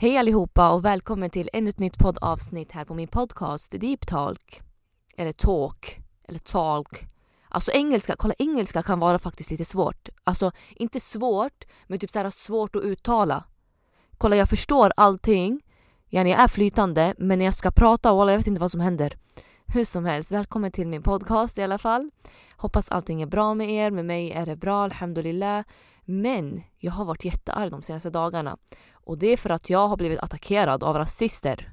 Hej allihopa och välkommen till ännu ett nytt poddavsnitt här på min podcast Deep Talk. Eller Talk. Eller Talk. Alltså engelska, kolla engelska kan vara faktiskt lite svårt. Alltså inte svårt, men typ så svårt att uttala. Kolla jag förstår allting. Jag är flytande, men när jag ska prata, och jag vet inte vad som händer. Hur som helst, välkommen till min podcast i alla fall. Hoppas allting är bra med er. Med mig är det bra, alhamdulillah. Men jag har varit jättearg de senaste dagarna. Och det är för att jag har blivit attackerad av rasister.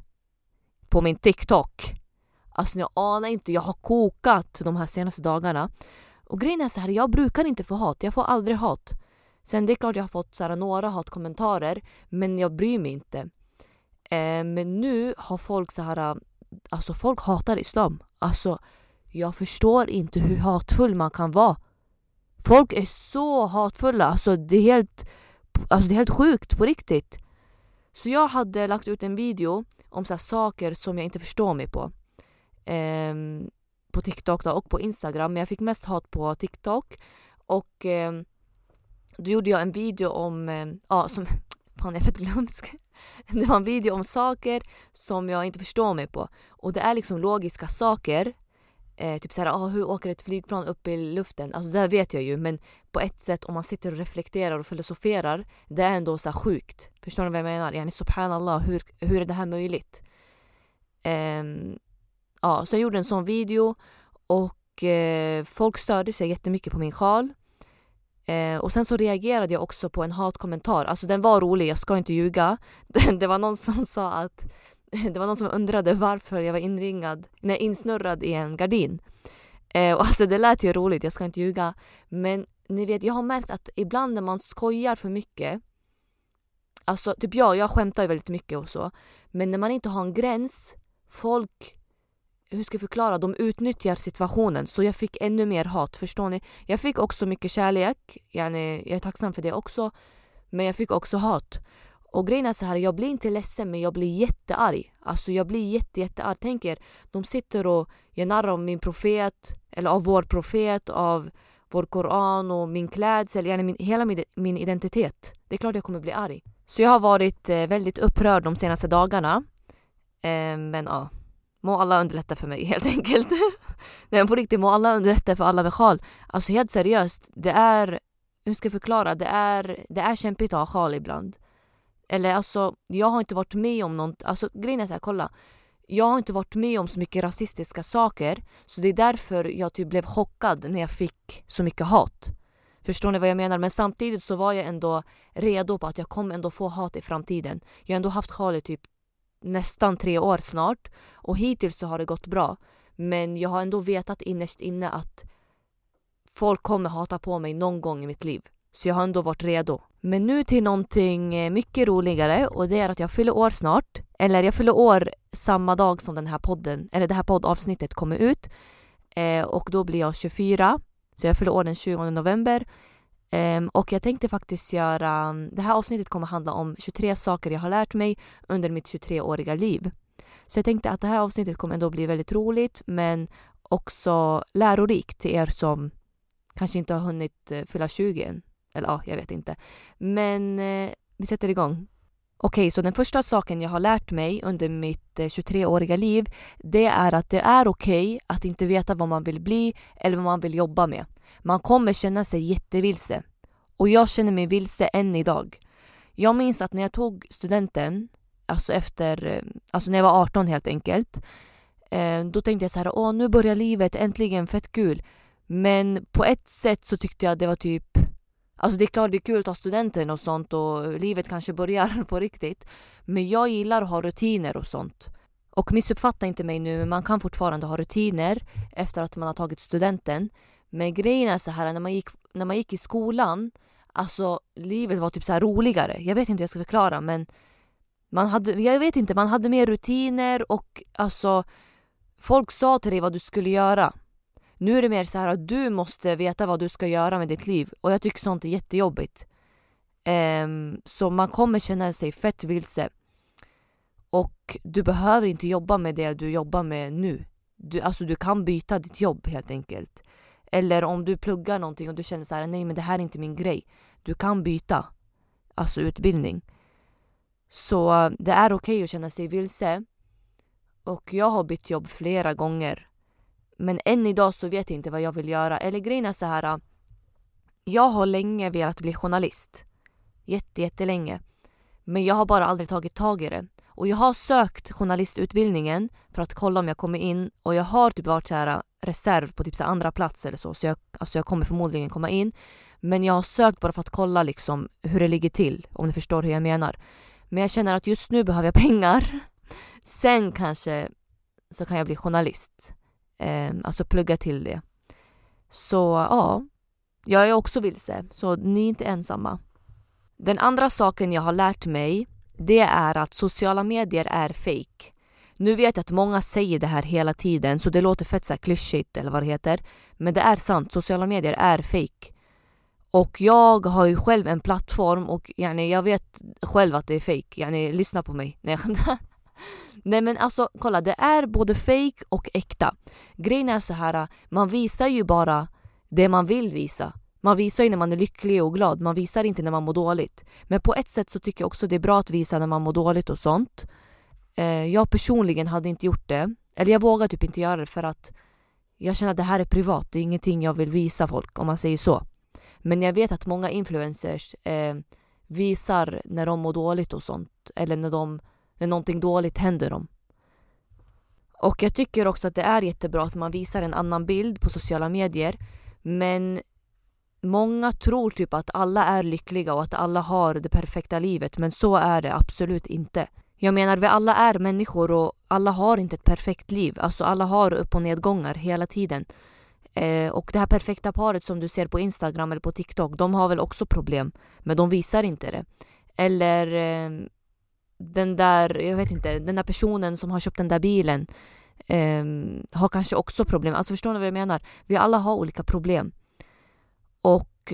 På min TikTok. Alltså jag anar inte, jag har kokat de här senaste dagarna. Och grejen är så här, jag brukar inte få hat. Jag får aldrig hat. Sen det är klart jag har fått så här, några hatkommentarer, men jag bryr mig inte. Eh, men nu har folk så här, alltså folk hatar islam. Alltså jag förstår inte hur hatfull man kan vara. Folk är så hatfulla, alltså det är helt, alltså det är helt sjukt på riktigt. Så jag hade lagt ut en video om så saker som jag inte förstår mig på. Eh, på TikTok då, och på Instagram, men jag fick mest hat på TikTok. Och eh, då gjorde jag en video om, eh, ja som, fan jag är fett glömsk. Det var en video om saker som jag inte förstår mig på. Och det är liksom logiska saker Eh, typ såhär, ah, hur åker ett flygplan upp i luften? Alltså det vet jag ju men på ett sätt om man sitter och reflekterar och filosoferar det är ändå så sjukt. Förstår ni vad jag menar? Yani subhanallah, hur, hur är det här möjligt? Um, ja, så jag gjorde en sån video och eh, folk störde sig jättemycket på min sjal. Eh, och sen så reagerade jag också på en hatkommentar. Alltså den var rolig, jag ska inte ljuga. det var någon som sa att det var någon som undrade varför jag var inringad, nej, insnurrad i en gardin. Eh, och alltså det lät ju roligt, jag ska inte ljuga. Men ni vet, jag har märkt att ibland när man skojar för mycket Alltså typ jag, jag skämtar ju väldigt mycket och så. Men när man inte har en gräns, folk, hur ska jag förklara, de utnyttjar situationen. Så jag fick ännu mer hat, förstår ni? Jag fick också mycket kärlek, jag är tacksam för det också. Men jag fick också hat. Och grejen är så här, jag blir inte ledsen men jag blir jättearg. Alltså jag blir jätte, jättearg. Tänk er, de sitter och gör narr av min profet, eller av vår profet, av vår koran och min klädsel, eller min, hela min, min identitet. Det är klart jag kommer bli arg. Så jag har varit eh, väldigt upprörd de senaste dagarna. Eh, men ja, må alla underlätta för mig helt enkelt. Nej men på riktigt, må alla underlätta för alla med sjal. Alltså helt seriöst, det är, hur ska jag förklara, det är, det är kämpigt att ha sjal ibland. Eller alltså, jag har inte varit med om något, alltså grejen är så här, kolla. Jag har inte varit med om så mycket rasistiska saker så det är därför jag typ blev chockad när jag fick så mycket hat. Förstår ni vad jag menar? Men samtidigt så var jag ändå redo på att jag kommer ändå få hat i framtiden. Jag har ändå haft hat i typ nästan tre år snart och hittills så har det gått bra. Men jag har ändå vetat innerst inne att folk kommer hata på mig någon gång i mitt liv. Så jag har ändå varit redo. Men nu till någonting eh, mycket roligare och det är att jag fyller år snart. Eller jag fyller år samma dag som den här podden, eller det här poddavsnittet kommer ut. Eh, och då blir jag 24. Så jag fyller år den 20 november. Eh, och jag tänkte faktiskt göra, det här avsnittet kommer handla om 23 saker jag har lärt mig under mitt 23-åriga liv. Så jag tänkte att det här avsnittet kommer ändå bli väldigt roligt men också lärorikt till er som kanske inte har hunnit eh, fylla 20 än. Eller ja, jag vet inte. Men eh, vi sätter igång. Okej, okay, så den första saken jag har lärt mig under mitt eh, 23-åriga liv det är att det är okej okay att inte veta vad man vill bli eller vad man vill jobba med. Man kommer känna sig jättevilse. Och jag känner mig vilse än idag. Jag minns att när jag tog studenten, alltså efter, eh, alltså när jag var 18 helt enkelt, eh, då tänkte jag så här, åh nu börjar livet, äntligen fett kul. Men på ett sätt så tyckte jag det var typ Alltså det är klart det är kul att ta studenten och sånt och livet kanske börjar på riktigt. Men jag gillar att ha rutiner och sånt. Och missuppfatta inte mig nu, men man kan fortfarande ha rutiner efter att man har tagit studenten. Men grejen är så här, när man gick, när man gick i skolan, alltså livet var typ så roligare. Jag vet inte hur jag ska förklara men man hade, jag vet inte, man hade mer rutiner och alltså folk sa till dig vad du skulle göra. Nu är det mer så här att du måste veta vad du ska göra med ditt liv och jag tycker sånt är jättejobbigt. Um, så man kommer känna sig fett vilse. Och du behöver inte jobba med det du jobbar med nu. Du, alltså du kan byta ditt jobb helt enkelt. Eller om du pluggar någonting och du känner så här, nej men det här är inte min grej. Du kan byta. Alltså utbildning. Så eh, det är okej okay att känna sig vilse. Och jag har bytt jobb flera gånger. Men än idag så vet jag inte vad jag vill göra. Eller grejen är så här. Äh, jag har länge velat bli journalist. Jätte, jättelänge. Men jag har bara aldrig tagit tag i det. Och jag har sökt journalistutbildningen för att kolla om jag kommer in och jag har typ varit så här äh, reserv på typ så andra plats eller så. Så jag, alltså jag kommer förmodligen komma in. Men jag har sökt bara för att kolla liksom hur det ligger till, om ni förstår hur jag menar. Men jag känner att just nu behöver jag pengar. Sen kanske så kan jag bli journalist. Eh, alltså plugga till det. Så ja, jag är också vilse, så ni är inte ensamma. Den andra saken jag har lärt mig, det är att sociala medier är fake. Nu vet jag att många säger det här hela tiden så det låter fett så klyschigt eller vad det heter. Men det är sant, sociala medier är fake. Och jag har ju själv en plattform och yani, jag vet själv att det är fake. Yani, lyssna på mig. Nej, Nej men alltså kolla, det är både fake och äkta. Grejen är så här, äh, man visar ju bara det man vill visa. Man visar ju när man är lycklig och glad, man visar inte när man mår dåligt. Men på ett sätt så tycker jag också det är bra att visa när man mår dåligt och sånt. Eh, jag personligen hade inte gjort det. Eller jag vågar typ inte göra det för att jag känner att det här är privat, det är ingenting jag vill visa folk om man säger så. Men jag vet att många influencers eh, visar när de mår dåligt och sånt. Eller när, de, när någonting dåligt händer dem. Och jag tycker också att det är jättebra att man visar en annan bild på sociala medier. Men många tror typ att alla är lyckliga och att alla har det perfekta livet. Men så är det absolut inte. Jag menar, vi alla är människor och alla har inte ett perfekt liv. Alltså alla har upp och nedgångar hela tiden. Eh, och det här perfekta paret som du ser på Instagram eller på TikTok, de har väl också problem. Men de visar inte det. Eller eh, den där, jag vet inte, den där personen som har köpt den där bilen eh, har kanske också problem. Alltså förstår ni vad jag menar? Vi alla har olika problem. Och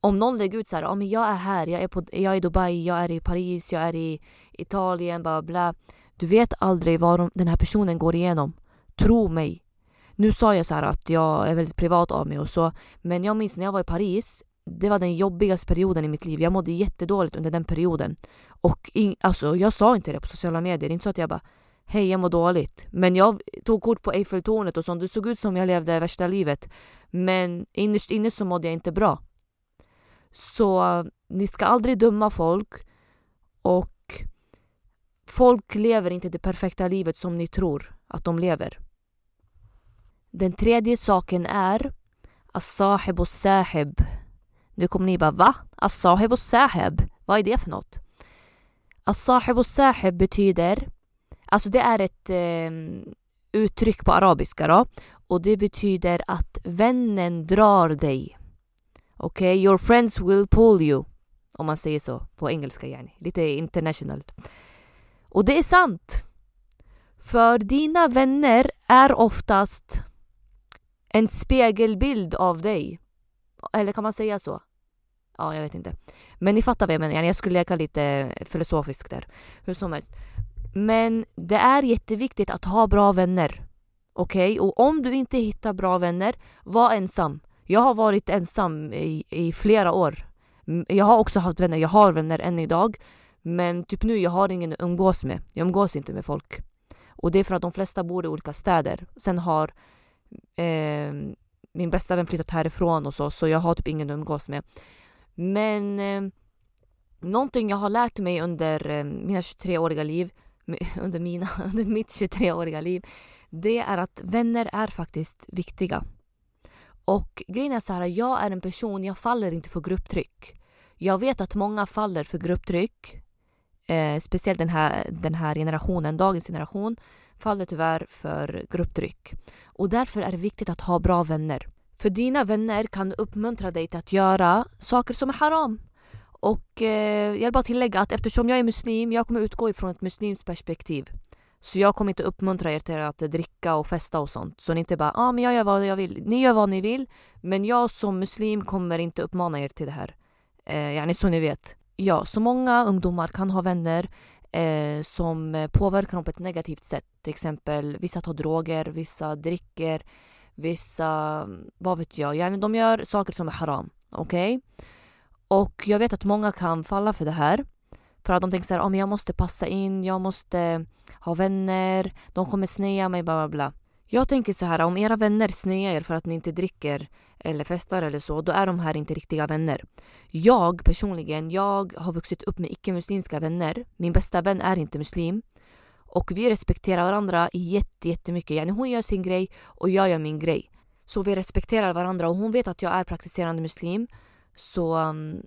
om någon lägger ut så här, ja men jag är här, jag är, på, jag är i Dubai, jag är i Paris, jag är i Italien, bla bla. Du vet aldrig vad de, den här personen går igenom. Tro mig. Nu sa jag så att jag är väldigt privat av mig och så, men jag minns när jag var i Paris, det var den jobbigaste perioden i mitt liv. Jag mådde jättedåligt under den perioden. Och in, alltså, jag sa inte det på sociala medier. Det är inte så att jag bara Hej, jag mår dåligt. Men jag tog kort på Eiffeltornet och sånt. Det såg ut som jag levde värsta livet. Men innerst inne så mådde jag inte bra. Så ni ska aldrig döma folk. Och folk lever inte det perfekta livet som ni tror att de lever. Den tredje saken är As-sahib och sahib. Nu kommer ni bara va? As-sahib och sahib? Vad är det för något? As-sahib och sahib betyder Alltså det är ett eh, uttryck på arabiska då. Och det betyder att vännen drar dig. Okej, okay? your friends will pull you. Om man säger så på engelska yani. Lite international. Och det är sant. För dina vänner är oftast en spegelbild av dig. Eller kan man säga så? Ja, jag vet inte. Men ni fattar vad jag menar. Jag skulle leka lite filosofiskt där. Hur som helst. Men det är jätteviktigt att ha bra vänner. Okej? Okay? Och om du inte hittar bra vänner, var ensam. Jag har varit ensam i, i flera år. Jag har också haft vänner, jag har vänner än idag. Men typ nu, jag har ingen att umgås med. Jag umgås inte med folk. Och det är för att de flesta bor i olika städer. Sen har eh, min bästa vän flyttat härifrån och så, så jag har typ ingen att umgås med. Men eh, någonting jag har lärt mig under eh, mina 23-åriga liv, under, mina, under mitt 23-åriga liv, det är att vänner är faktiskt viktiga. Och grejen är så här, jag är en person, jag faller inte för grupptryck. Jag vet att många faller för grupptryck. Eh, speciellt den här, den här generationen, dagens generation, faller tyvärr för grupptryck. Och därför är det viktigt att ha bra vänner. För dina vänner kan uppmuntra dig till att göra saker som är haram. Och eh, jag vill bara tillägga att eftersom jag är muslim, jag kommer utgå ifrån ett muslimskt perspektiv. Så jag kommer inte uppmuntra er till att dricka och festa och sånt. Så ni inte bara, ja ah, men jag gör vad jag vill. Ni gör vad ni vill. Men jag som muslim kommer inte uppmana er till det här. Eh, yani så ni vet. Ja, så många ungdomar kan ha vänner eh, som påverkar dem på ett negativt sätt. Till exempel vissa tar droger, vissa dricker, vissa, vad vet jag, yani de gör saker som är haram. Okej? Okay? Och jag vet att många kan falla för det här. För att de tänker så här, ah, men jag måste passa in, jag måste ha vänner, de kommer snea mig, bla bla bla. Jag tänker så här, om era vänner snear er för att ni inte dricker eller festar eller så, då är de här inte riktiga vänner. Jag personligen, jag har vuxit upp med icke-muslimska vänner. Min bästa vän är inte muslim. Och vi respekterar varandra jättemycket. Yani hon gör sin grej och jag gör min grej. Så vi respekterar varandra och hon vet att jag är praktiserande muslim. Så um,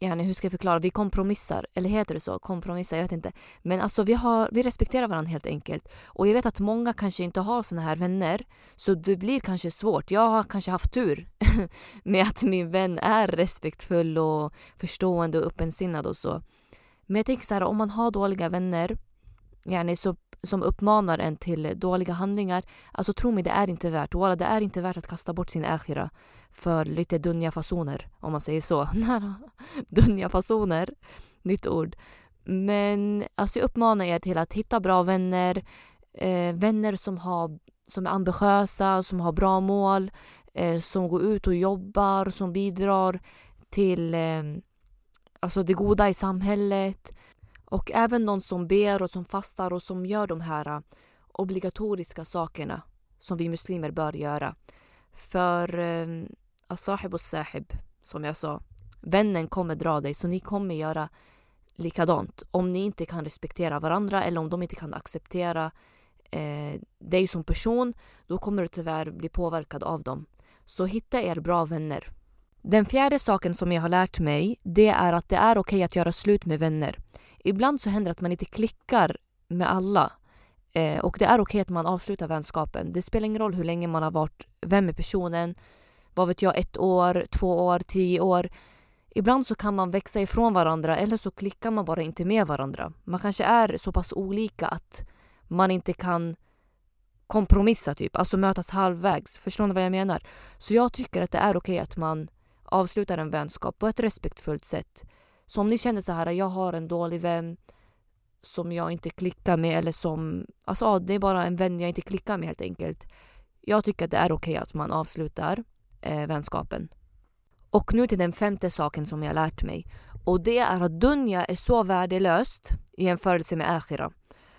yani, hur ska jag förklara? Vi kompromissar. Eller heter det så? Kompromissar? Jag vet inte. Men alltså vi, har, vi respekterar varandra helt enkelt. Och jag vet att många kanske inte har såna här vänner. Så det blir kanske svårt. Jag har kanske haft tur med att min vän är respektfull och förstående och öppensinnad och så. Men jag tänker så här, om man har dåliga vänner yani, så, som uppmanar en till dåliga handlingar. Alltså tro mig, det är inte värt. Walla, det är inte värt att kasta bort sin akhira för lite dunja-fasoner, om man säger så. dunja-fasoner, nytt ord. Men alltså, jag uppmanar er till att hitta bra vänner, eh, vänner som, har, som är ambitiösa, som har bra mål, eh, som går ut och jobbar, som bidrar till eh, alltså det goda i samhället. Och även någon som ber och som fastar och som gör de här äh, obligatoriska sakerna som vi muslimer bör göra. För eh, asahib och sahib, som jag sa, vännen kommer dra dig så ni kommer göra likadant. Om ni inte kan respektera varandra eller om de inte kan acceptera eh, dig som person, då kommer du tyvärr bli påverkad av dem. Så hitta er bra vänner. Den fjärde saken som jag har lärt mig, det är att det är okej okay att göra slut med vänner. Ibland så händer det att man inte klickar med alla. Eh, och det är okej okay att man avslutar vänskapen. Det spelar ingen roll hur länge man har varit vän med personen. Vad vet jag, ett år, två år, tio år. Ibland så kan man växa ifrån varandra eller så klickar man bara inte med varandra. Man kanske är så pass olika att man inte kan kompromissa typ, alltså mötas halvvägs. Förstår ni vad jag menar? Så jag tycker att det är okej okay att man avslutar en vänskap på ett respektfullt sätt. Så om ni känner så här, jag har en dålig vän som jag inte klickar med eller som, alltså det är bara en vän jag inte klickar med helt enkelt. Jag tycker att det är okej okay att man avslutar eh, vänskapen. Och nu till den femte saken som jag lärt mig. Och det är att dunja är så värdelöst i jämförelse med akhira.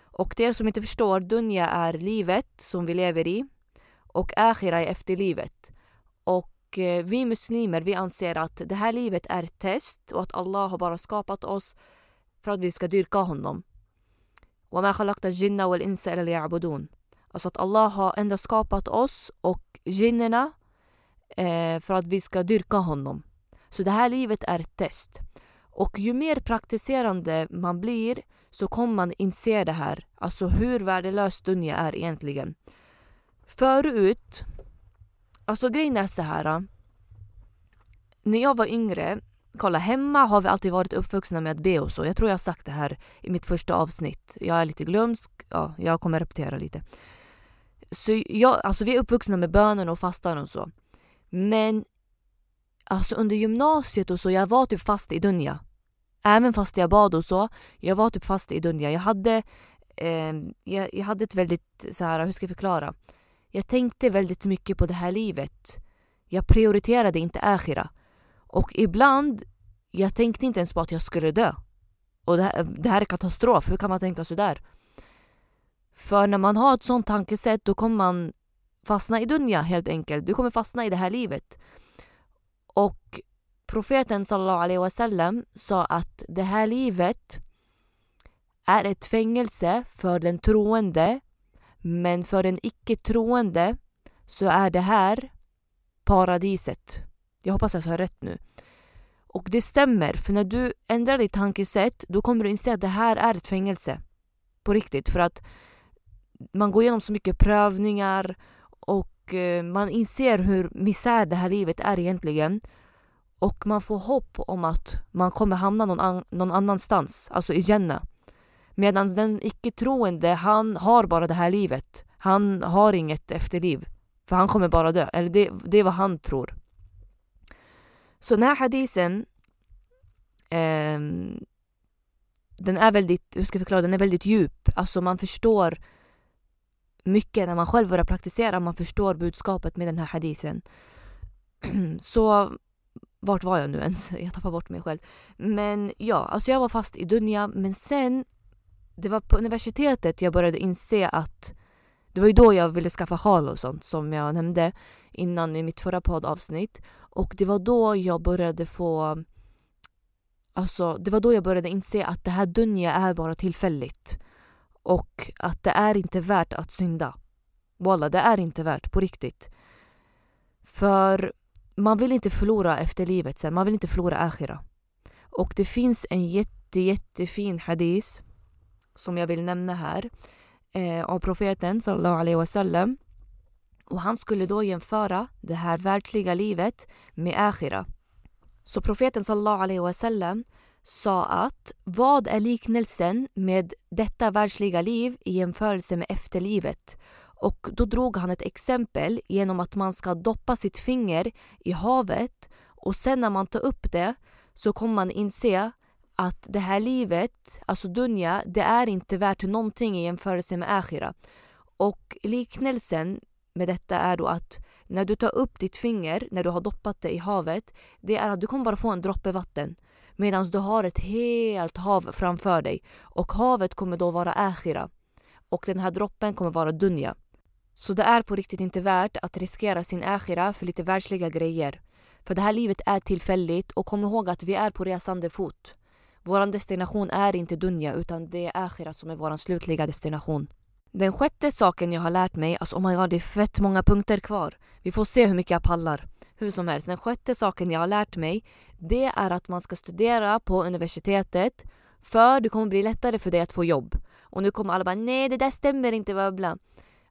Och det som inte förstår, dunja är livet som vi lever i och akhira är efterlivet. Och eh, vi muslimer vi anser att det här livet är ett test och att Allah har bara skapat oss för att vi ska dyrka honom. Alltså att Allah har ändå skapat oss och jinnerna eh, för att vi ska dyrka honom. Så det här livet är ett test. Och ju mer praktiserande man blir så kommer man inse det här. Alltså hur värdelös dunja är egentligen. Förut Alltså grejen är så här. När jag var yngre, kolla hemma har vi alltid varit uppvuxna med att be och så. Jag tror jag har sagt det här i mitt första avsnitt. Jag är lite glömsk, ja, jag kommer repetera lite. Så jag, alltså vi är uppvuxna med bönen och fastan och så. Men alltså under gymnasiet och så, jag var typ fast i dunja. Även fast jag bad och så, jag var typ fast i dunja. Jag hade, eh, jag, jag hade ett väldigt, så här, hur ska jag förklara? Jag tänkte väldigt mycket på det här livet. Jag prioriterade inte akhira. Och ibland, jag tänkte inte ens på att jag skulle dö. Och det här, det här är katastrof, hur kan man tänka sådär? För när man har ett sånt tankesätt då kommer man fastna i dunja helt enkelt. Du kommer fastna i det här livet. Och profeten sallallahu alaihi wasallam sa att det här livet är ett fängelse för den troende men för en icke-troende så är det här paradiset. Jag hoppas jag sa rätt nu. Och det stämmer, för när du ändrar ditt tankesätt då kommer du inse att det här är ett fängelse. På riktigt, för att man går igenom så mycket prövningar och eh, man inser hur misär det här livet är egentligen. Och man får hopp om att man kommer hamna någon, an någon annanstans, alltså i Jannah. Medan den icke-troende, han har bara det här livet. Han har inget efterliv. För han kommer bara dö. Eller det, det är vad han tror. Så den här hadisen eh, den är väldigt, hur ska jag förklara, den är väldigt djup. Alltså man förstår mycket när man själv börjar praktisera. Man förstår budskapet med den här hadisen. Så vart var jag nu ens? Jag tappar bort mig själv. Men ja, alltså jag var fast i Dunja men sen det var på universitetet jag började inse att det var ju då jag ville skaffa sjal och sånt som jag nämnde innan i mitt förra poddavsnitt. Och det var då jag började få... Alltså, det var då jag började inse att det här dunja är bara tillfälligt. Och att det är inte värt att synda. Walla, det är inte värt på riktigt. För man vill inte förlora efter livet sen, man vill inte förlora akhira. Och det finns en jätte, jättefin hadis som jag vill nämna här eh, av profeten sallallahu alaihi wasallam. Och han skulle då jämföra det här världsliga livet med akhira. Så profeten sallallahu alaihi wasallam sa att vad är liknelsen med detta världsliga liv i jämförelse med efterlivet? Och då drog han ett exempel genom att man ska doppa sitt finger i havet och sen när man tar upp det så kommer man inse att det här livet, alltså dunja, det är inte värt någonting i jämförelse med akhira. Och liknelsen med detta är då att när du tar upp ditt finger, när du har doppat det i havet, det är att du kommer bara få en droppe vatten. Medan du har ett helt hav framför dig. Och havet kommer då vara akhira. Och den här droppen kommer vara dunja. Så det är på riktigt inte värt att riskera sin akhira för lite världsliga grejer. För det här livet är tillfälligt och kom ihåg att vi är på resande fot. Vår destination är inte dunja utan det är akhira som är vår slutliga destination. Den sjätte saken jag har lärt mig, alltså oh my god det är fett många punkter kvar. Vi får se hur mycket jag pallar. Hur som helst, den sjätte saken jag har lärt mig det är att man ska studera på universitetet för det kommer bli lättare för dig att få jobb. Och nu kommer alla bara nej det där stämmer inte bla bla.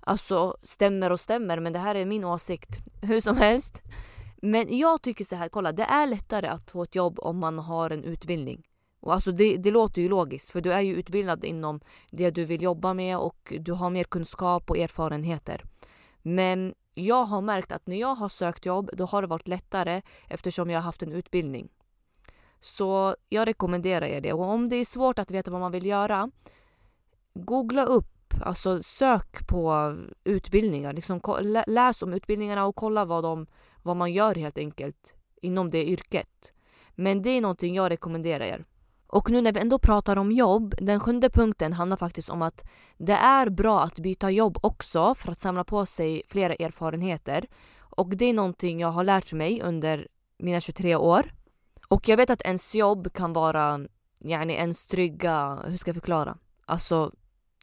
Alltså stämmer och stämmer men det här är min åsikt. Hur som helst. Men jag tycker så här, kolla det är lättare att få ett jobb om man har en utbildning. Och alltså det, det låter ju logiskt för du är ju utbildad inom det du vill jobba med och du har mer kunskap och erfarenheter. Men jag har märkt att när jag har sökt jobb då har det varit lättare eftersom jag har haft en utbildning. Så jag rekommenderar er det. Och om det är svårt att veta vad man vill göra, googla upp, alltså sök på utbildningar. Liksom, läs om utbildningarna och kolla vad, de, vad man gör helt enkelt inom det yrket. Men det är någonting jag rekommenderar er. Och nu när vi ändå pratar om jobb, den sjunde punkten handlar faktiskt om att det är bra att byta jobb också för att samla på sig flera erfarenheter. Och det är någonting jag har lärt mig under mina 23 år. Och jag vet att ens jobb kan vara yani ens trygga, hur ska jag förklara? Alltså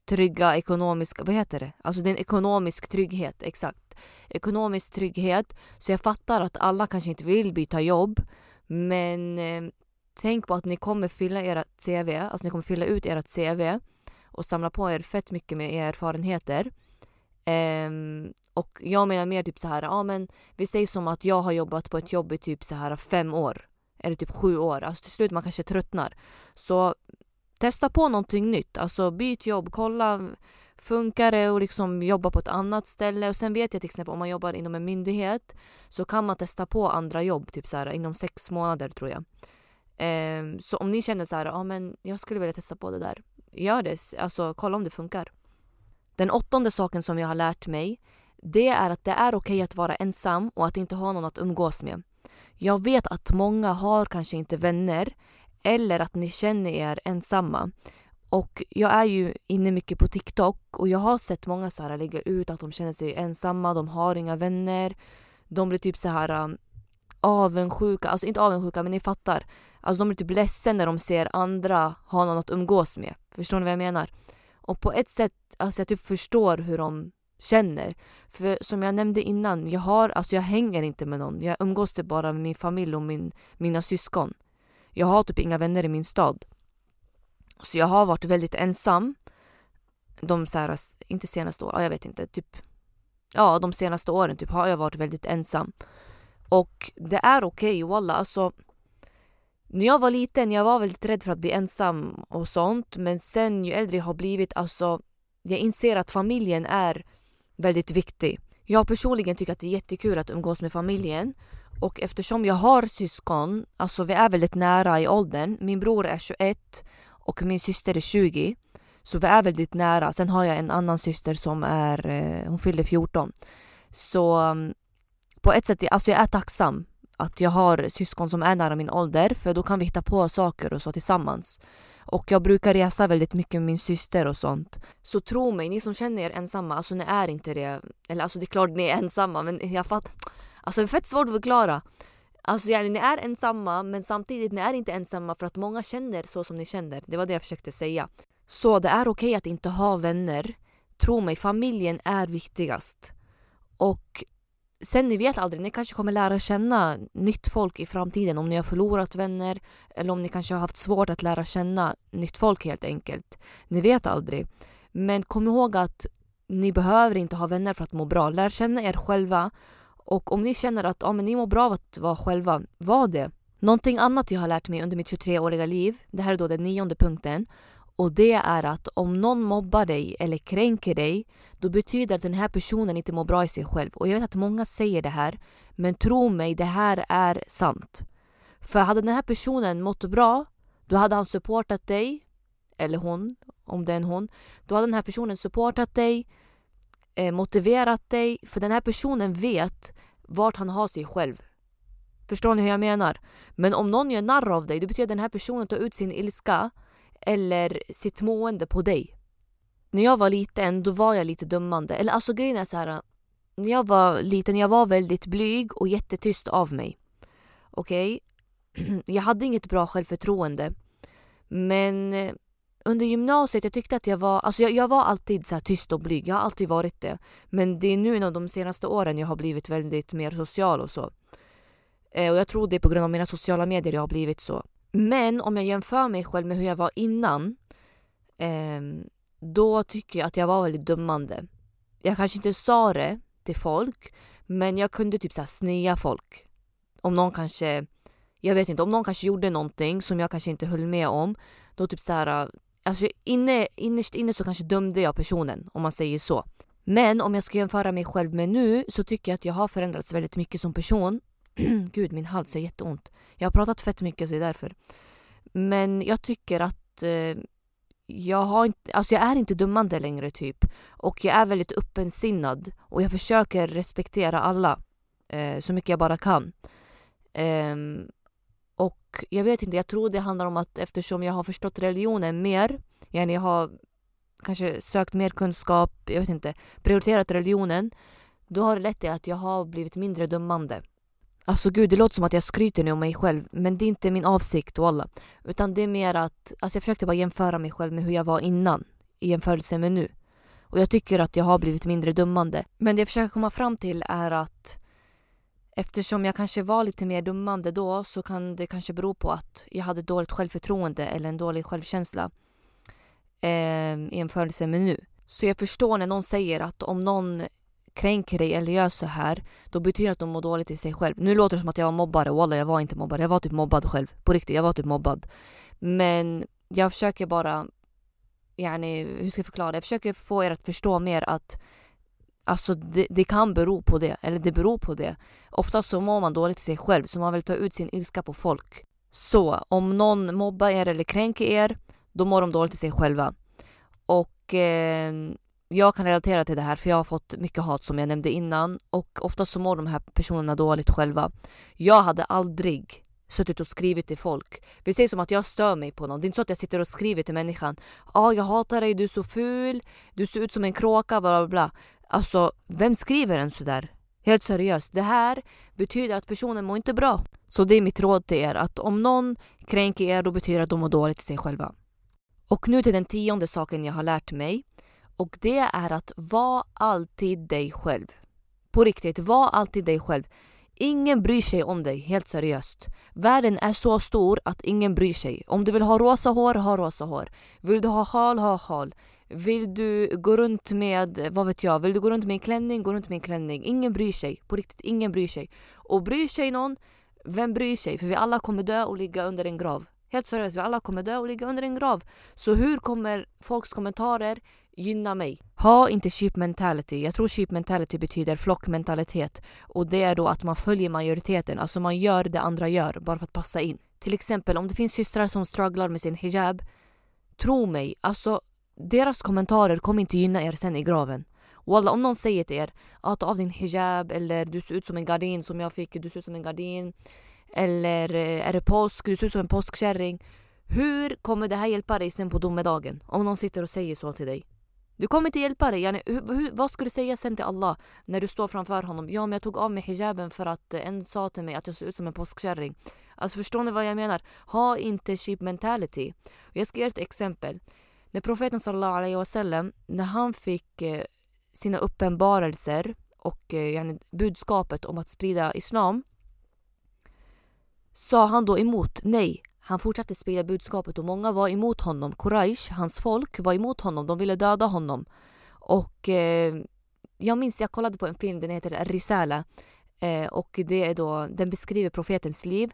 trygga ekonomiska, vad heter det? Alltså det är en ekonomisk trygghet, exakt. Ekonomisk trygghet. Så jag fattar att alla kanske inte vill byta jobb. Men eh, tänk på att ni kommer fylla era CV, alltså ni kommer fylla ut ert CV och samla på er fett mycket med erfarenheter. Um, och jag menar mer typ så här, ja men vi säger som att jag har jobbat på ett jobb i typ så här fem år. Eller typ sju år. Alltså till slut man kanske tröttnar. Så testa på någonting nytt. Alltså byt jobb, kolla funkar det och liksom jobba på ett annat ställe. Och sen vet jag till exempel om man jobbar inom en myndighet så kan man testa på andra jobb typ så här, inom sex månader tror jag. Um, så om ni känner så här, ja men jag skulle vilja testa på det där. Gör det, alltså kolla om det funkar. Den åttonde saken som jag har lärt mig det är att det är okej okay att vara ensam och att inte ha någon att umgås med. Jag vet att många har kanske inte vänner eller att ni känner er ensamma. Och jag är ju inne mycket på TikTok och jag har sett många så här lägga ut att de känner sig ensamma, de har inga vänner. De blir typ så här um, avundsjuka, alltså inte avundsjuka men ni fattar. Alltså de blir typ ledsen när de ser andra ha någon att umgås med. Förstår ni vad jag menar? Och på ett sätt, alltså jag typ förstår hur de känner. För som jag nämnde innan, jag har, alltså jag hänger inte med någon. Jag umgås typ bara med min familj och min, mina syskon. Jag har typ inga vänner i min stad. Så jag har varit väldigt ensam. De så här, inte senaste åren, jag vet inte, typ Ja, de senaste åren typ har jag varit väldigt ensam. Och det är okej, okay, walla. Alltså, när jag var liten jag var väldigt rädd för att bli ensam och sånt. Men sen ju äldre jag har blivit, alltså, jag inser att familjen är väldigt viktig. Jag personligen tycker att det är jättekul att umgås med familjen. Och eftersom jag har syskon, alltså vi är väldigt nära i åldern. Min bror är 21 och min syster är 20. Så vi är väldigt nära. Sen har jag en annan syster som är, eh, hon fyller 14. Så mm, på ett sätt, alltså jag är tacksam att jag har syskon som är nära min ålder för då kan vi hitta på saker och så tillsammans. Och jag brukar resa väldigt mycket med min syster och sånt. Så tro mig, ni som känner er ensamma, alltså ni är inte det. Eller alltså det är klart ni är ensamma men jag fattar. Alltså det är fett svårt att förklara. Alltså yani, ni är ensamma men samtidigt ni är inte ensamma för att många känner så som ni känner. Det var det jag försökte säga. Så det är okej okay att inte ha vänner. Tro mig, familjen är viktigast. Och sen ni vet aldrig, ni kanske kommer lära känna nytt folk i framtiden om ni har förlorat vänner eller om ni kanske har haft svårt att lära känna nytt folk helt enkelt. Ni vet aldrig. Men kom ihåg att ni behöver inte ha vänner för att må bra. Lär känna er själva och om ni känner att ja, men ni mår bra av att vara själva, var det. Någonting annat jag har lärt mig under mitt 23-åriga liv, det här är då den nionde punkten, och det är att om någon mobbar dig eller kränker dig, då betyder det att den här personen inte mår bra i sig själv. Och jag vet att många säger det här, men tro mig, det här är sant. För hade den här personen mått bra, då hade han supportat dig, eller hon, om det är en hon. Då hade den här personen supportat dig, eh, motiverat dig, för den här personen vet vart han har sig själv. Förstår ni hur jag menar? Men om någon gör narr av dig, då betyder att den här personen tar ut sin ilska eller sitt mående på dig. När jag var liten då var jag lite dömande. Eller alltså grejen är så här. När jag var liten jag var väldigt blyg och jättetyst av mig. Okej? Okay? Jag hade inget bra självförtroende. Men eh, under gymnasiet jag tyckte att jag var, alltså jag, jag var alltid så tyst och blyg. Jag har alltid varit det. Men det är nu inom de senaste åren jag har blivit väldigt mer social och så. Eh, och jag tror det är på grund av mina sociala medier jag har blivit så. Men om jag jämför mig själv med hur jag var innan eh, då tycker jag att jag var väldigt dömande. Jag kanske inte sa det till folk men jag kunde typ så snea folk. Om någon kanske, jag vet inte, om någon kanske gjorde någonting som jag kanske inte höll med om då typ så här, alltså inne, innerst inne så kanske dömde jag personen om man säger så. Men om jag ska jämföra mig själv med nu så tycker jag att jag har förändrats väldigt mycket som person Gud, min hals är jätteont. Jag har pratat fett mycket så det är därför. Men jag tycker att eh, jag, har inte, alltså jag är inte dömande längre typ. Och jag är väldigt öppensinnad. Och jag försöker respektera alla eh, så mycket jag bara kan. Eh, och jag vet inte, jag tror det handlar om att eftersom jag har förstått religionen mer, jag har kanske sökt mer kunskap, jag vet inte, prioriterat religionen, då har det lett till att jag har blivit mindre dömande. Alltså gud, det låter som att jag skryter nu om mig själv men det är inte min avsikt walla. Utan det är mer att, alltså jag försökte bara jämföra mig själv med hur jag var innan i jämförelse med nu. Och jag tycker att jag har blivit mindre dömande. Men det jag försöker komma fram till är att eftersom jag kanske var lite mer dömande då så kan det kanske bero på att jag hade dåligt självförtroende eller en dålig självkänsla eh, i jämförelse med nu. Så jag förstår när någon säger att om någon kränker dig eller gör så här, då betyder det att de mår dåligt i sig själv. Nu låter det som att jag var mobbare, walla jag var inte mobbare. Jag var typ mobbad själv. På riktigt, jag var typ mobbad. Men jag försöker bara, yani, hur ska jag förklara? Jag försöker få er att förstå mer att Alltså det, det, kan bero på det, eller det beror på det. Oftast så mår man dåligt i sig själv så man vill ta ut sin ilska på folk. Så om någon mobbar er eller kränker er, då mår de dåligt i sig själva. Och eh, jag kan relatera till det här för jag har fått mycket hat som jag nämnde innan och oftast så mår de här personerna dåligt själva. Jag hade aldrig suttit och skrivit till folk. Vi säger som att jag stör mig på någon. Det är inte så att jag sitter och skriver till människan. Ja, ah, jag hatar dig, du är så ful, du ser ut som en kråka, bla bla bla. Alltså, vem skriver en sådär? Helt seriöst. Det här betyder att personen mår inte bra. Så det är mitt råd till er att om någon kränker er då betyder det att de mår dåligt i sig själva. Och nu till den tionde saken jag har lärt mig. Och det är att vara alltid dig själv. På riktigt, var alltid dig själv. Ingen bryr sig om dig, helt seriöst. Världen är så stor att ingen bryr sig. Om du vill ha rosa hår, ha rosa hår. Vill du ha sjal, ha sjal. Vill du gå runt med, vad vet jag, vill du gå runt med en klänning, gå runt med en klänning. Ingen bryr sig. På riktigt, ingen bryr sig. Och bryr sig någon, vem bryr sig? För vi alla kommer dö och ligga under en grav. Helt seriöst, vi alla kommer dö och ligga under en grav. Så hur kommer folks kommentarer gynna mig? Ha inte sheep mentality. Jag tror sheep mentality betyder flockmentalitet. Och det är då att man följer majoriteten. Alltså man gör det andra gör bara för att passa in. Till exempel om det finns systrar som strugglar med sin hijab. Tro mig, alltså deras kommentarer kommer inte gynna er sen i graven. Walla om någon säger till er att ta av din hijab eller du ser ut som en gardin som jag fick, du ser ut som en gardin. Eller är det påsk, du ser ut som en påskkärring. Hur kommer det här hjälpa dig sen på domedagen? Om någon sitter och säger så till dig. Du kommer inte hjälpa dig. Yani, hur, hur, vad ska du säga sen till Allah när du står framför honom? Ja, men jag tog av mig hijaben för att eh, en sa till mig att jag ser ut som en påskkärring. Alltså förstår ni vad jag menar? Ha inte cheap mentality. Jag ska ge ett exempel. När profeten sallallahu alaihi wasallam, när han fick eh, sina uppenbarelser och eh, yani, budskapet om att sprida islam sa han då emot nej. Han fortsatte sprida budskapet och många var emot honom. Quraysh, hans folk, var emot honom. De ville döda honom. Och eh, jag minns, jag kollade på en film, den heter Risala. Eh, och det är då, den beskriver profetens liv.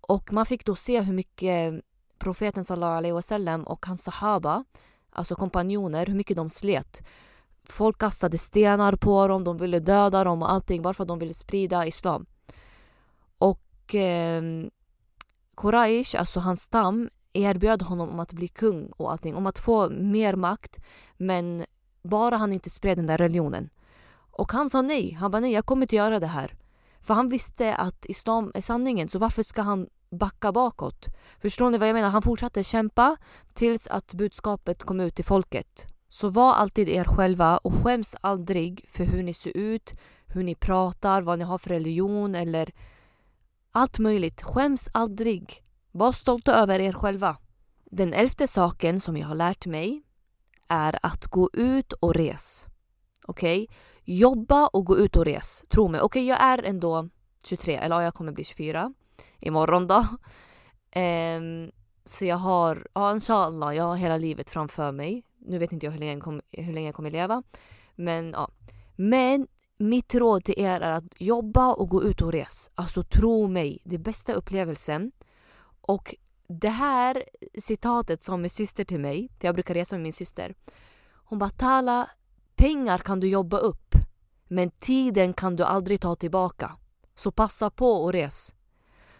Och man fick då se hur mycket profeten sallallahu alaihi wasallam och hans sahaba, alltså kompanjoner, hur mycket de slet. Folk kastade stenar på dem, de ville döda dem och allting bara för att de ville sprida islam. Och eh, Quraysh, alltså hans stam, erbjöd honom om att bli kung och allting, om att få mer makt. Men bara han inte spred den där religionen. Och han sa nej. Han bara nej, jag kommer inte göra det här. För han visste att islam är sanningen, så varför ska han backa bakåt? Förstår ni vad jag menar? Han fortsatte kämpa tills att budskapet kom ut till folket. Så var alltid er själva och skäms aldrig för hur ni ser ut, hur ni pratar, vad ni har för religion eller allt möjligt. Skäms aldrig. Var stolta över er själva. Den elfte saken som jag har lärt mig är att gå ut och res. Okej? Okay? Jobba och gå ut och res. Tro mig. Okej, okay, jag är ändå 23, eller jag kommer bli 24 imorgon då. Um, så jag har, ja inshallah, jag har hela livet framför mig. Nu vet inte jag hur länge, kom, hur länge jag kommer leva. Men ja. Men mitt råd till er är att jobba och gå ut och res. Alltså tro mig, det är bästa upplevelsen. Och det här citatet som min syster till mig, för jag brukar resa med min syster. Hon bara Tala, pengar kan du jobba upp. Men tiden kan du aldrig ta tillbaka. Så passa på och res.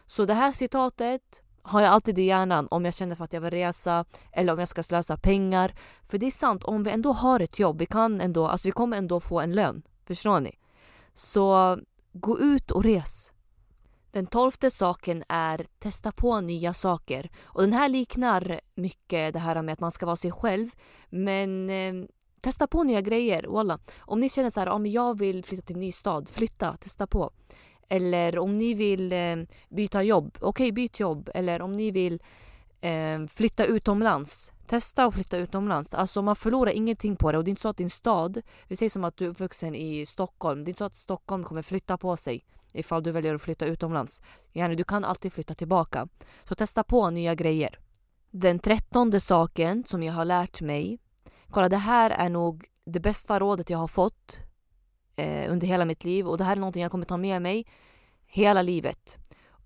Så det här citatet har jag alltid i hjärnan om jag känner för att jag vill resa eller om jag ska slösa pengar. För det är sant, om vi ändå har ett jobb, vi kan ändå, alltså vi kommer ändå få en lön. Förstår ni? Så gå ut och res. Den tolfte saken är testa på nya saker. Och den här liknar mycket det här med att man ska vara sig själv. Men eh, testa på nya grejer. Walla. Om ni känner så här, ah, jag vill flytta till en ny stad, flytta, testa på. Eller om ni vill eh, byta jobb, okej okay, byt jobb. Eller om ni vill eh, flytta utomlands, testa att flytta utomlands. Alltså man förlorar ingenting på det och det är inte så att din stad, vi säger som att du är uppvuxen i Stockholm, det är inte så att Stockholm kommer flytta på sig ifall du väljer att flytta utomlands. Yani, du kan alltid flytta tillbaka. Så testa på nya grejer. Den trettonde saken som jag har lärt mig, kolla det här är nog det bästa rådet jag har fått eh, under hela mitt liv och det här är någonting jag kommer ta med mig hela livet.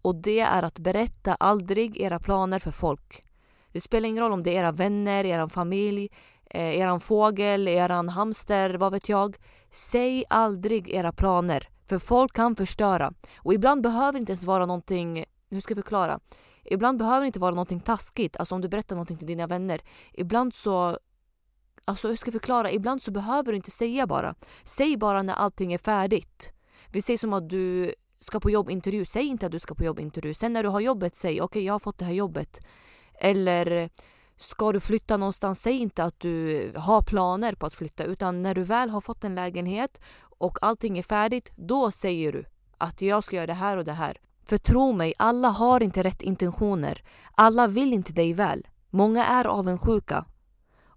Och det är att berätta aldrig era planer för folk. Det spelar ingen roll om det är era vänner, er familj, eh, fågel, er hamster, vad vet jag. Säg aldrig era planer, för folk kan förstöra. Och ibland behöver det inte ens vara någonting, hur ska jag förklara? Ibland behöver det inte vara någonting taskigt, alltså om du berättar någonting till dina vänner. Ibland så Alltså hur ska jag förklara? Ibland så behöver du inte säga bara. Säg bara när allting är färdigt. Vi säger som att du ska på jobbintervju. Säg inte att du ska på jobbintervju. Sen när du har jobbet, säg okej okay, jag har fått det här jobbet. Eller ska du flytta någonstans, säg inte att du har planer på att flytta. Utan när du väl har fått en lägenhet och allting är färdigt, då säger du att jag ska göra det här och det här. För tro mig, alla har inte rätt intentioner. Alla vill inte dig väl. Många är avundsjuka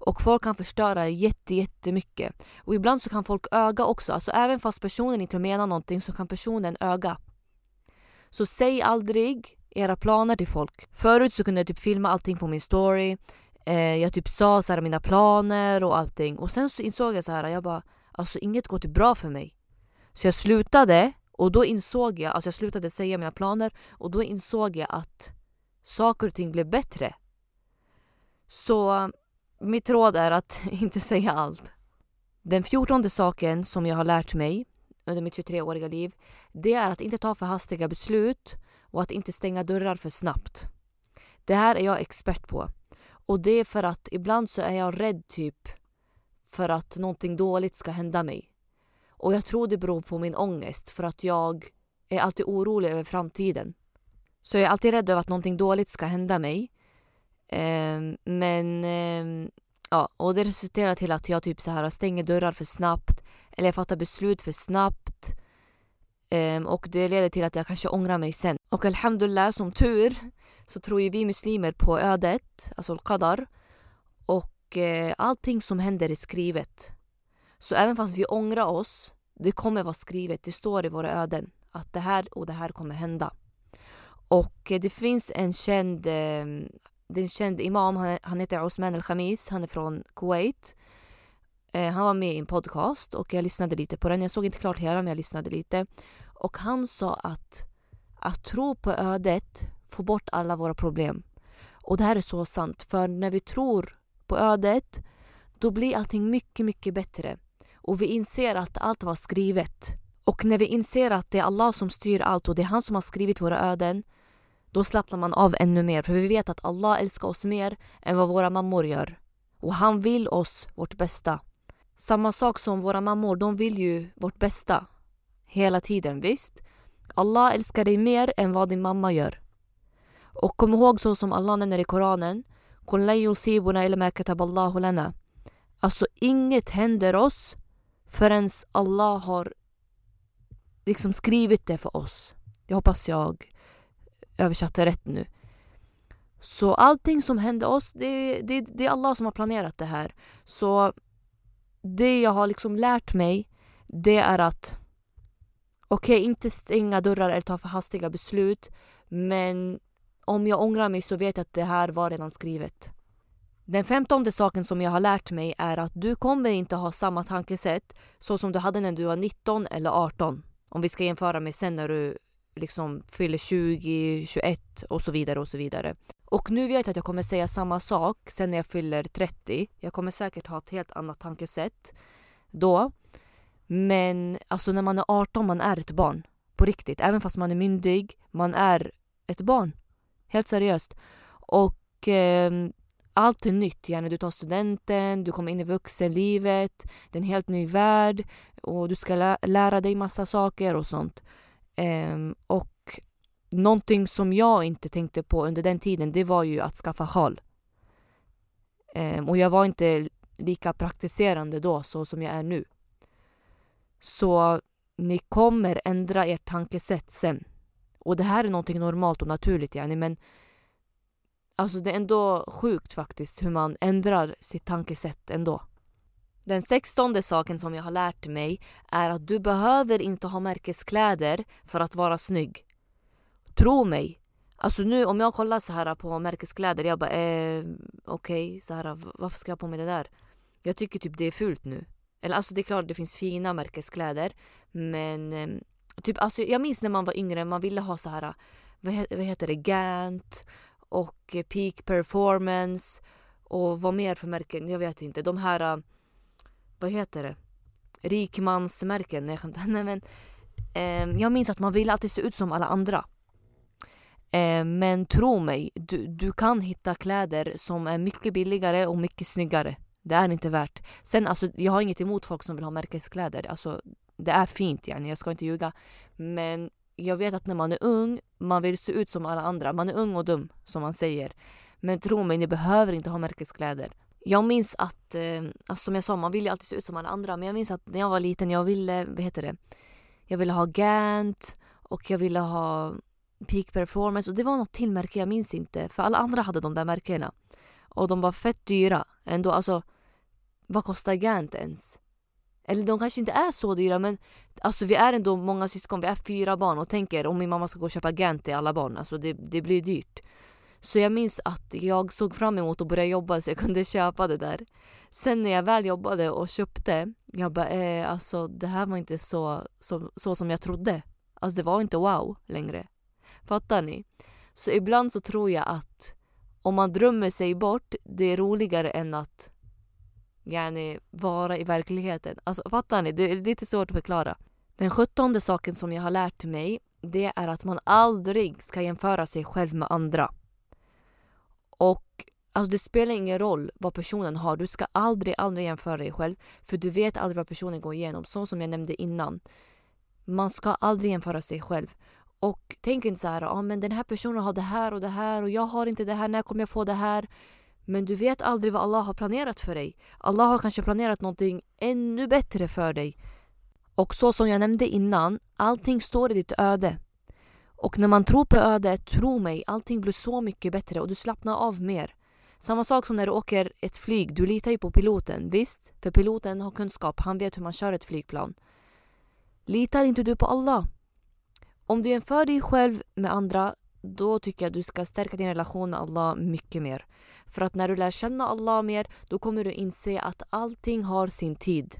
och folk kan förstöra jätte, jättemycket. Och ibland så kan folk öga också. Alltså även fast personen inte menar någonting så kan personen öga. Så säg aldrig era planer till folk. Förut så kunde jag typ filma allting på min story. Eh, jag typ sa så här, mina planer och allting. Och sen så insåg jag så här, jag bara, alltså inget går till bra för mig. Så jag slutade och då insåg jag, alltså jag slutade säga mina planer och då insåg jag att saker och ting blev bättre. Så mitt råd är att inte säga allt. Den fjortonde saken som jag har lärt mig under mitt 23-åriga liv, det är att inte ta för hastiga beslut och att inte stänga dörrar för snabbt. Det här är jag expert på. Och det är för att ibland så är jag rädd typ för att någonting dåligt ska hända mig. Och jag tror det beror på min ångest för att jag är alltid orolig över framtiden. Så jag är alltid rädd över att någonting dåligt ska hända mig. Ehm, men eh, ja, och det resulterar till att jag typ så här stänger dörrar för snabbt eller jag fattar beslut för snabbt. Eh, och det leder till att jag kanske ångrar mig sen. Och alhamdulillah, som tur så tror ju vi muslimer på ödet, alltså al-qadar. Och eh, allting som händer är skrivet. Så även fast vi ångrar oss, det kommer vara skrivet. Det står i våra öden att det här och det här kommer hända. Och eh, det finns en känd, eh, det är en känd imam, han heter Osman al-Khamis, han är från Kuwait. Eh, han var med i en podcast och jag lyssnade lite på den. Jag såg inte klart hela men jag lyssnade lite. Och han sa att att tro på ödet får bort alla våra problem. Och det här är så sant, för när vi tror på ödet då blir allting mycket, mycket bättre. Och vi inser att allt var skrivet. Och när vi inser att det är Allah som styr allt och det är han som har skrivit våra öden då slappnar man av ännu mer för vi vet att Allah älskar oss mer än vad våra mammor gör. Och han vill oss vårt bästa. Samma sak som våra mammor, de vill ju vårt bästa. Hela tiden, visst? Allah älskar dig mer än vad din mamma gör. Och kom ihåg så som Allah nämner i Koranen. Alltså inget händer oss förrän Allah har liksom skrivit det för oss. Jag hoppas jag översatte rätt nu. Så allting som hände oss, det, det, det är Allah som har planerat det här. Så det jag har liksom lärt mig, det är att okej, okay, inte stänga dörrar eller ta för hastiga beslut. Men om jag ångrar mig så vet jag att det här var redan skrivet. Den femtonde saken som jag har lärt mig är att du kommer inte ha samma tankesätt så som du hade när du var 19 eller 18. Om vi ska jämföra med sen när du liksom fyller 20, 21 och så vidare och så vidare. Och nu vet jag att jag kommer säga samma sak sen när jag fyller 30. Jag kommer säkert ha ett helt annat tankesätt då. Men alltså när man är 18, man är ett barn. På riktigt. Även fast man är myndig, man är ett barn. Helt seriöst. Och eh, allt är nytt. Gärna du tar studenten, du kommer in i vuxenlivet, det är en helt ny värld och du ska lä lära dig massa saker och sånt. Eh, och någonting som jag inte tänkte på under den tiden, det var ju att skaffa sjal. Eh, och jag var inte lika praktiserande då så som jag är nu. Så ni kommer ändra ert tankesätt sen. Och det här är någonting normalt och naturligt yani, men alltså det är ändå sjukt faktiskt hur man ändrar sitt tankesätt ändå. Den sextonde saken som jag har lärt mig är att du behöver inte ha märkeskläder för att vara snygg. Tro mig. Alltså nu om jag kollar så här på märkeskläder, jag bara eh, okej, okay, varför ska jag ha på mig det där? Jag tycker typ det är fult nu. Eller alltså det är klart det finns fina märkeskläder men ehm, typ alltså jag minns när man var yngre man ville ha så här vad, vad heter det Gant och Peak Performance och vad mer för märken? Jag vet inte. De här vad heter det? Rikmansmärken? Nej, Nej men eh, jag minns att man ville alltid se ut som alla andra. Eh, men tro mig, du, du kan hitta kläder som är mycket billigare och mycket snyggare. Det är inte värt. Sen alltså, jag har inget emot folk som vill ha märkeskläder. Alltså, det är fint yani, jag ska inte ljuga. Men jag vet att när man är ung, man vill se ut som alla andra. Man är ung och dum, som man säger. Men tro mig, ni behöver inte ha märkeskläder. Jag minns att, eh, alltså som jag sa, man vill ju alltid se ut som alla andra. Men jag minns att när jag var liten, jag ville, vad heter det? Jag ville ha Gant och jag ville ha Peak Performance och det var något till märke, jag minns inte. För alla andra hade de där märkena. Och de var fett dyra ändå. Alltså, vad kostar Gant ens? Eller de kanske inte är så dyra men alltså vi är ändå många syskon, vi är fyra barn och tänker om min mamma ska gå och köpa Gant till alla barn, alltså det, det blir dyrt. Så jag minns att jag såg fram emot att börja jobba så jag kunde köpa det där. Sen när jag väl jobbade och köpte, jag bara eh, alltså det här var inte så, så, så som jag trodde. Alltså det var inte wow längre. Fattar ni? Så ibland så tror jag att om man drömmer sig bort, det är roligare än att yani, vara i verkligheten. Alltså fattar ni? Det är lite svårt att förklara. Den sjuttonde saken som jag har lärt mig det är att man aldrig ska jämföra sig själv med andra. Och Alltså det spelar ingen roll vad personen har. Du ska aldrig, aldrig jämföra dig själv. För du vet aldrig vad personen går igenom. Så som jag nämnde innan. Man ska aldrig jämföra sig själv. Och tänk inte så här, ah, men den här personen har det här och det här och jag har inte det här, när kommer jag få det här? Men du vet aldrig vad Allah har planerat för dig. Allah har kanske planerat någonting ännu bättre för dig. Och så som jag nämnde innan, allting står i ditt öde. Och när man tror på ödet, tro mig, allting blir så mycket bättre och du slappnar av mer. Samma sak som när du åker ett flyg, du litar ju på piloten, visst? För piloten har kunskap, han vet hur man kör ett flygplan. Litar inte du på Allah? Om du jämför dig själv med andra, då tycker jag att du ska stärka din relation med Allah mycket mer. För att när du lär känna Allah mer, då kommer du inse att allting har sin tid.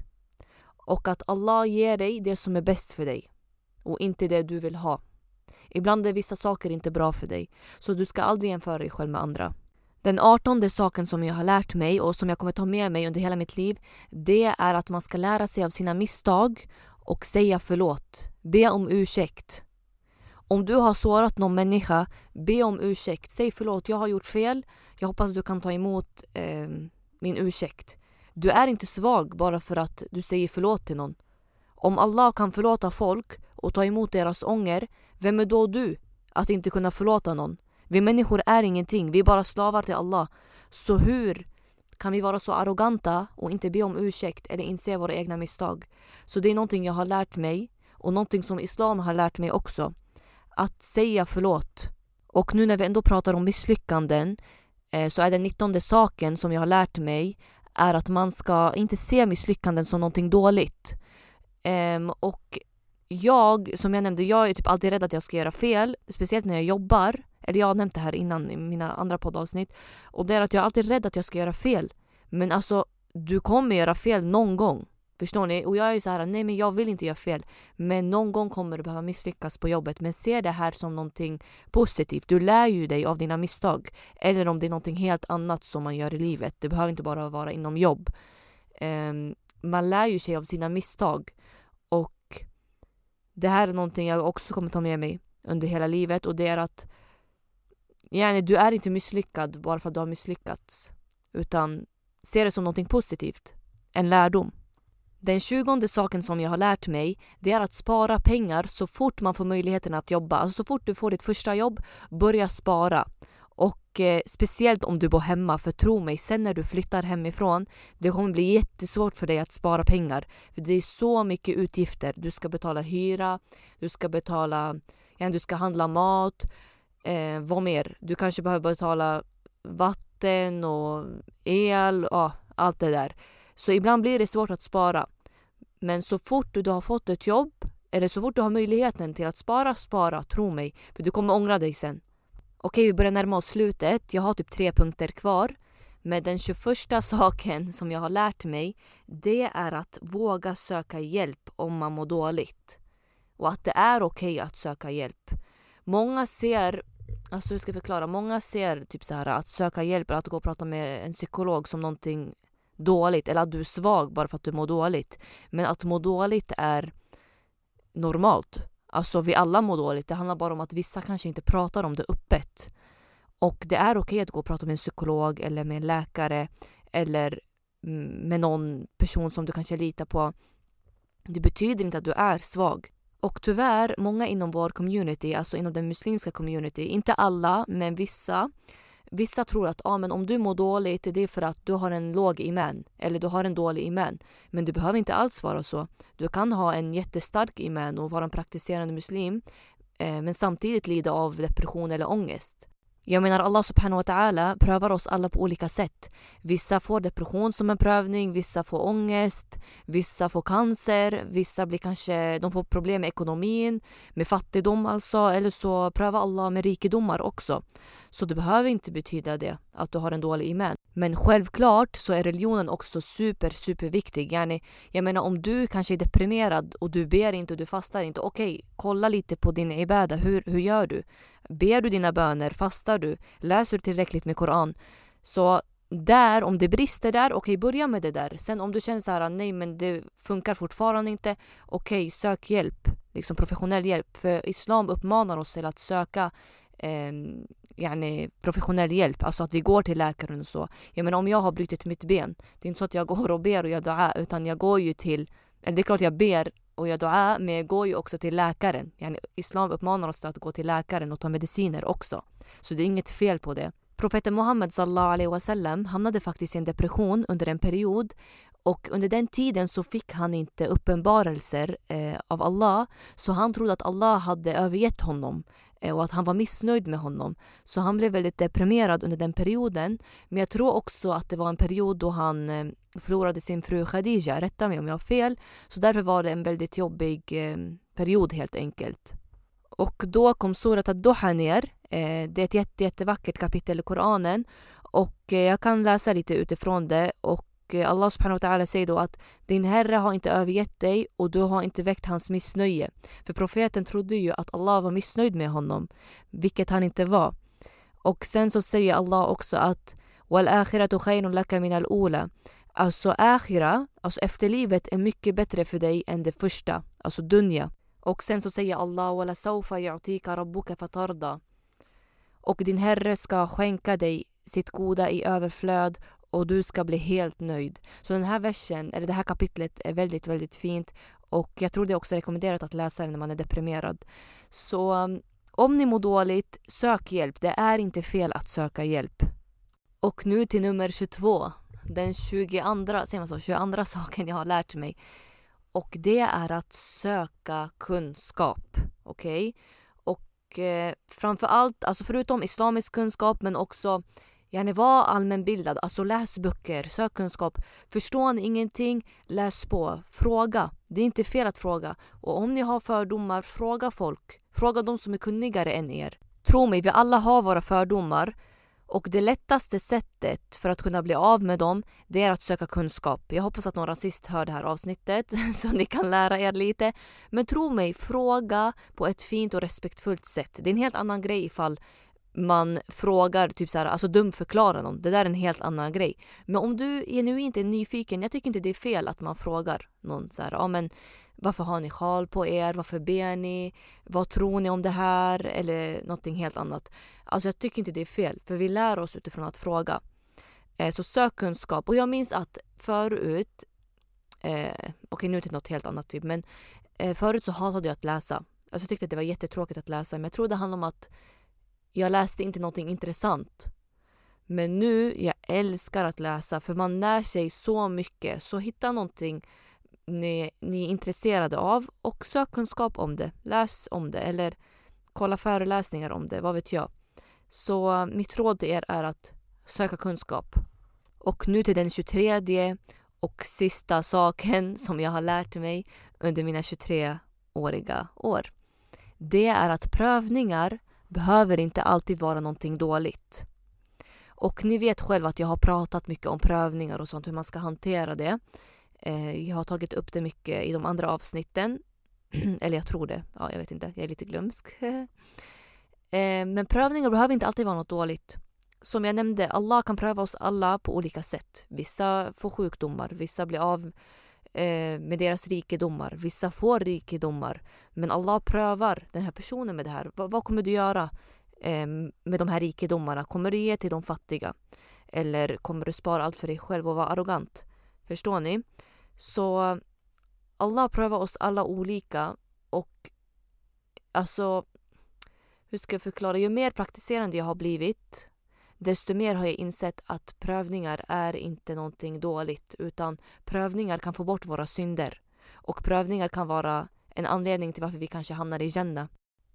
Och att Allah ger dig det som är bäst för dig. Och inte det du vill ha. Ibland är vissa saker inte bra för dig. Så du ska aldrig jämföra dig själv med andra. Den artonde saken som jag har lärt mig och som jag kommer ta med mig under hela mitt liv, det är att man ska lära sig av sina misstag och säga förlåt. Be om ursäkt. Om du har sårat någon människa, be om ursäkt. Säg förlåt, jag har gjort fel. Jag hoppas du kan ta emot eh, min ursäkt. Du är inte svag bara för att du säger förlåt till någon. Om Allah kan förlåta folk och ta emot deras ånger, vem är då du att inte kunna förlåta någon? Vi människor är ingenting, vi är bara slavar till Allah. Så hur kan vi vara så arroganta och inte be om ursäkt eller inse våra egna misstag? Så det är någonting jag har lärt mig och någonting som Islam har lärt mig också. Att säga förlåt. Och nu när vi ändå pratar om misslyckanden eh, så är den nittonde saken som jag har lärt mig är att man ska inte se misslyckanden som någonting dåligt. Ehm, och jag, som jag nämnde, jag är typ alltid rädd att jag ska göra fel. Speciellt när jag jobbar. Eller jag har nämnt det här innan i mina andra poddavsnitt. Och det är att jag är alltid rädd att jag ska göra fel. Men alltså, du kommer göra fel någon gång. Förstår ni? Och jag är så här, nej men jag vill inte göra fel. Men någon gång kommer du behöva misslyckas på jobbet. Men se det här som någonting positivt. Du lär ju dig av dina misstag. Eller om det är någonting helt annat som man gör i livet. Det behöver inte bara vara inom jobb. Um, man lär ju sig av sina misstag. Det här är någonting jag också kommer ta med mig under hela livet. Och det är att yani, du är inte misslyckad bara för att du har misslyckats. Utan se det som någonting positivt. En lärdom. Den tjugonde saken som jag har lärt mig det är att spara pengar så fort man får möjligheten att jobba. Alltså så fort du får ditt första jobb, börja spara. Och eh, speciellt om du bor hemma, för tro mig, sen när du flyttar hemifrån, det kommer bli jättesvårt för dig att spara pengar. För det är så mycket utgifter. Du ska betala hyra, du ska betala, ja, du ska handla mat, eh, vad mer? Du kanske behöver betala vatten och el, och allt det där. Så ibland blir det svårt att spara. Men så fort du har fått ett jobb eller så fort du har möjligheten till att spara, spara, tro mig. För du kommer ångra dig sen. Okej, vi börjar närma oss slutet. Jag har typ tre punkter kvar. Men den 21 saken som jag har lärt mig, det är att våga söka hjälp om man mår dåligt. Och att det är okej att söka hjälp. Många ser, alltså hur ska jag förklara? Många ser typ så här att söka hjälp eller att gå och prata med en psykolog som någonting dåligt eller att du är svag bara för att du mår dåligt. Men att må dåligt är normalt. Alltså vi alla mår dåligt. Det handlar bara om att vissa kanske inte pratar om det öppet. Och det är okej att gå och prata med en psykolog eller med en läkare eller mm, med någon person som du kanske litar på. Det betyder inte att du är svag. Och tyvärr, många inom vår community, alltså inom den muslimska community, inte alla, men vissa, Vissa tror att ah, men om du mår dåligt det är för att du har en låg iman eller du har en dålig iman. Men det behöver inte alls vara så. Du kan ha en jättestark iman och vara en praktiserande muslim eh, men samtidigt lida av depression eller ångest. Jag menar Allah subhanahu wa ta'ala prövar oss alla på olika sätt. Vissa får depression som en prövning, vissa får ångest, vissa får cancer, vissa blir kanske, de får problem med ekonomin, med fattigdom alltså, eller så prövar Allah med rikedomar också. Så det behöver inte betyda det, att du har en dålig iman. Men självklart så är religionen också super, super viktig. Yani, jag menar om du kanske är deprimerad och du ber inte och du fastar inte. Okej, okay, kolla lite på din ibada. Hur, hur gör du? Ber du dina böner? Fastar du? Läser du tillräckligt med Koran? Så där, om det brister där, okej okay, börja med det där. Sen om du känner så här, nej men det funkar fortfarande inte. Okej, okay, sök hjälp. Liksom professionell hjälp. För Islam uppmanar oss till att söka eh, yani, professionell hjälp, alltså att vi går till läkaren och så. Jag menar om jag har brutit mitt ben, det är inte så att jag går och ber och gör dua utan jag går ju till, eller det är klart jag ber och gör dua men jag går ju också till läkaren. Yani, Islam uppmanar oss att gå till läkaren och ta mediciner också. Så det är inget fel på det. Profeten Muhammed sallallahu alaihi wasallam hamnade faktiskt i en depression under en period och under den tiden så fick han inte uppenbarelser eh, av Allah så han trodde att Allah hade övergett honom Eh, och att han var missnöjd med honom. Så han blev väldigt deprimerad under den perioden. Men jag tror också att det var en period då han eh, förlorade sin fru Khadija, rätta mig om jag har fel. Så därför var det en väldigt jobbig eh, period helt enkelt. Och då kom surat ad-Duha ner. Det är ett jätte, jättevackert kapitel i Koranen och jag kan läsa lite utifrån det och Allah subhanahu wa ta'ala säger då att din herre har inte övergett dig och du har inte väckt hans missnöje. För profeten trodde ju att Allah var missnöjd med honom, vilket han inte var. Och sen så säger Allah också att وَالْآخِرَةُ خَيْرٌ لَكَ مِنَ الْأُولَى Alltså akhira, alltså efterlivet är mycket bättre för dig än det första, alltså dunja. Och sen så säger Allah وَلَسَوْفَ يُعْتِيكَ رَبُّكَ فَتَرْضَى Och din herre ska skänka dig sitt goda i överflöd och du ska bli helt nöjd. Så den här versen, eller det här kapitlet är väldigt, väldigt fint och jag tror det är också rekommenderat att läsa det när man är deprimerad. Så um, om ni mår dåligt, sök hjälp. Det är inte fel att söka hjälp. Och nu till nummer 22. Den 22, säger man så, 22 saken jag har lärt mig. Och det är att söka kunskap. Okej? Okay? Och eh, framför allt, alltså förutom islamisk kunskap men också Yani var allmänbildad, alltså läs böcker, sök kunskap. Förstår ni ingenting, läs på. Fråga. Det är inte fel att fråga. Och om ni har fördomar, fråga folk. Fråga de som är kunnigare än er. Tro mig, vi alla har våra fördomar. Och det lättaste sättet för att kunna bli av med dem, det är att söka kunskap. Jag hoppas att någon rasist hör det här avsnittet så ni kan lära er lite. Men tro mig, fråga på ett fint och respektfullt sätt. Det är en helt annan grej ifall man frågar, typ så här, alltså dumförklarar någon. Det där är en helt annan grej. Men om du genuint är nyfiken, jag tycker inte det är fel att man frågar någon så här, ja men varför har ni sjal på er? Varför ber ni? Vad tror ni om det här? Eller någonting helt annat. Alltså jag tycker inte det är fel, för vi lär oss utifrån att fråga. Eh, så sök kunskap. Och jag minns att förut, eh, okej okay, nu till något helt annat typ, men eh, förut så hatade jag att läsa. Alltså jag tyckte att det var jättetråkigt att läsa, men jag tror det handlar om att jag läste inte någonting intressant. Men nu, jag älskar att läsa för man lär sig så mycket. Så hitta någonting ni, ni är intresserade av och sök kunskap om det. Läs om det eller kolla föreläsningar om det, vad vet jag. Så eh, mitt råd till er är att söka kunskap. Och nu till den 23 och sista saken som jag har lärt mig under mina 23-åriga år. Det är att prövningar behöver inte alltid vara någonting dåligt. Och ni vet själva att jag har pratat mycket om prövningar och sånt, hur man ska hantera det. Eh, jag har tagit upp det mycket i de andra avsnitten. Eller jag tror det. Ja, jag vet inte. Jag är lite glömsk. Eh, men prövningar behöver inte alltid vara något dåligt. Som jag nämnde, Allah kan pröva oss alla på olika sätt. Vissa får sjukdomar, vissa blir av eh, med deras rikedomar. Vissa får rikedomar. Men Allah prövar den här personen med det här. V vad kommer du göra eh, med de här rikedomarna? Kommer du ge till de fattiga? Eller kommer du spara allt för dig själv och vara arrogant? Förstår ni? Så Allah prövar oss alla olika och alltså hur ska jag förklara? Ju mer praktiserande jag har blivit desto mer har jag insett att prövningar är inte någonting dåligt utan prövningar kan få bort våra synder. Och prövningar kan vara en anledning till varför vi kanske hamnar i Jannah.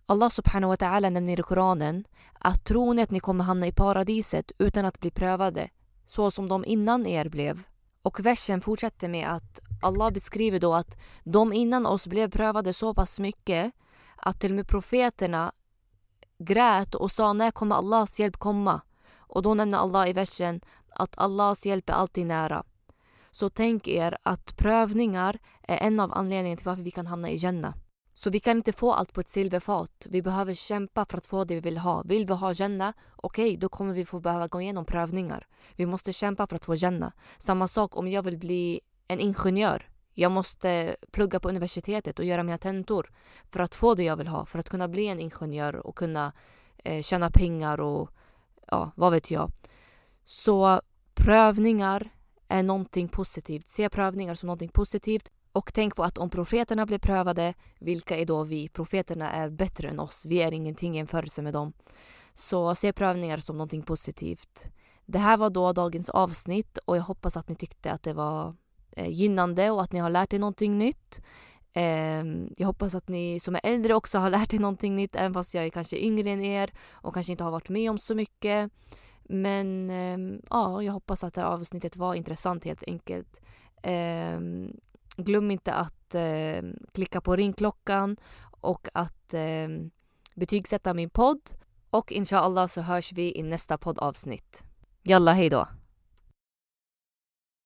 Allah subhanahu wa ta'ala nämner i Koranen att tron att ni kommer hamna i paradiset utan att bli prövade, så som de innan er blev. Och versen fortsätter med att Allah beskriver då att de innan oss blev prövade så pass mycket att till och med profeterna grät och sa när kommer Allahs hjälp komma? Och då nämner Allah i versen att Allahs hjälp är alltid nära. Så tänk er att prövningar är en av anledningarna till varför vi kan hamna i Jannah. Så vi kan inte få allt på ett silverfat. Vi behöver kämpa för att få det vi vill ha. Vill vi ha Jannah? Okej, okay, då kommer vi få behöva gå igenom prövningar. Vi måste kämpa för att få Jannah. Samma sak om jag vill bli en ingenjör. Jag måste plugga på universitetet och göra mina tentor för att få det jag vill ha. För att kunna bli en ingenjör och kunna eh, tjäna pengar och ja, vad vet jag. Så prövningar är någonting positivt. Se prövningar som någonting positivt. Och tänk på att om profeterna blir prövade, vilka är då vi? Profeterna är bättre än oss. Vi är ingenting i jämförelse med dem. Så se prövningar som någonting positivt. Det här var då dagens avsnitt och jag hoppas att ni tyckte att det var eh, gynnande och att ni har lärt er någonting nytt. Ehm, jag hoppas att ni som är äldre också har lärt er någonting nytt även fast jag är kanske yngre än er och kanske inte har varit med om så mycket. Men ehm, ja, jag hoppas att det här avsnittet var intressant helt enkelt. Ehm, glöm inte att klicka på ringklockan och att eh, betygsätta min podd. Och inshallah så hörs vi i nästa poddavsnitt. Jalla, hejdå!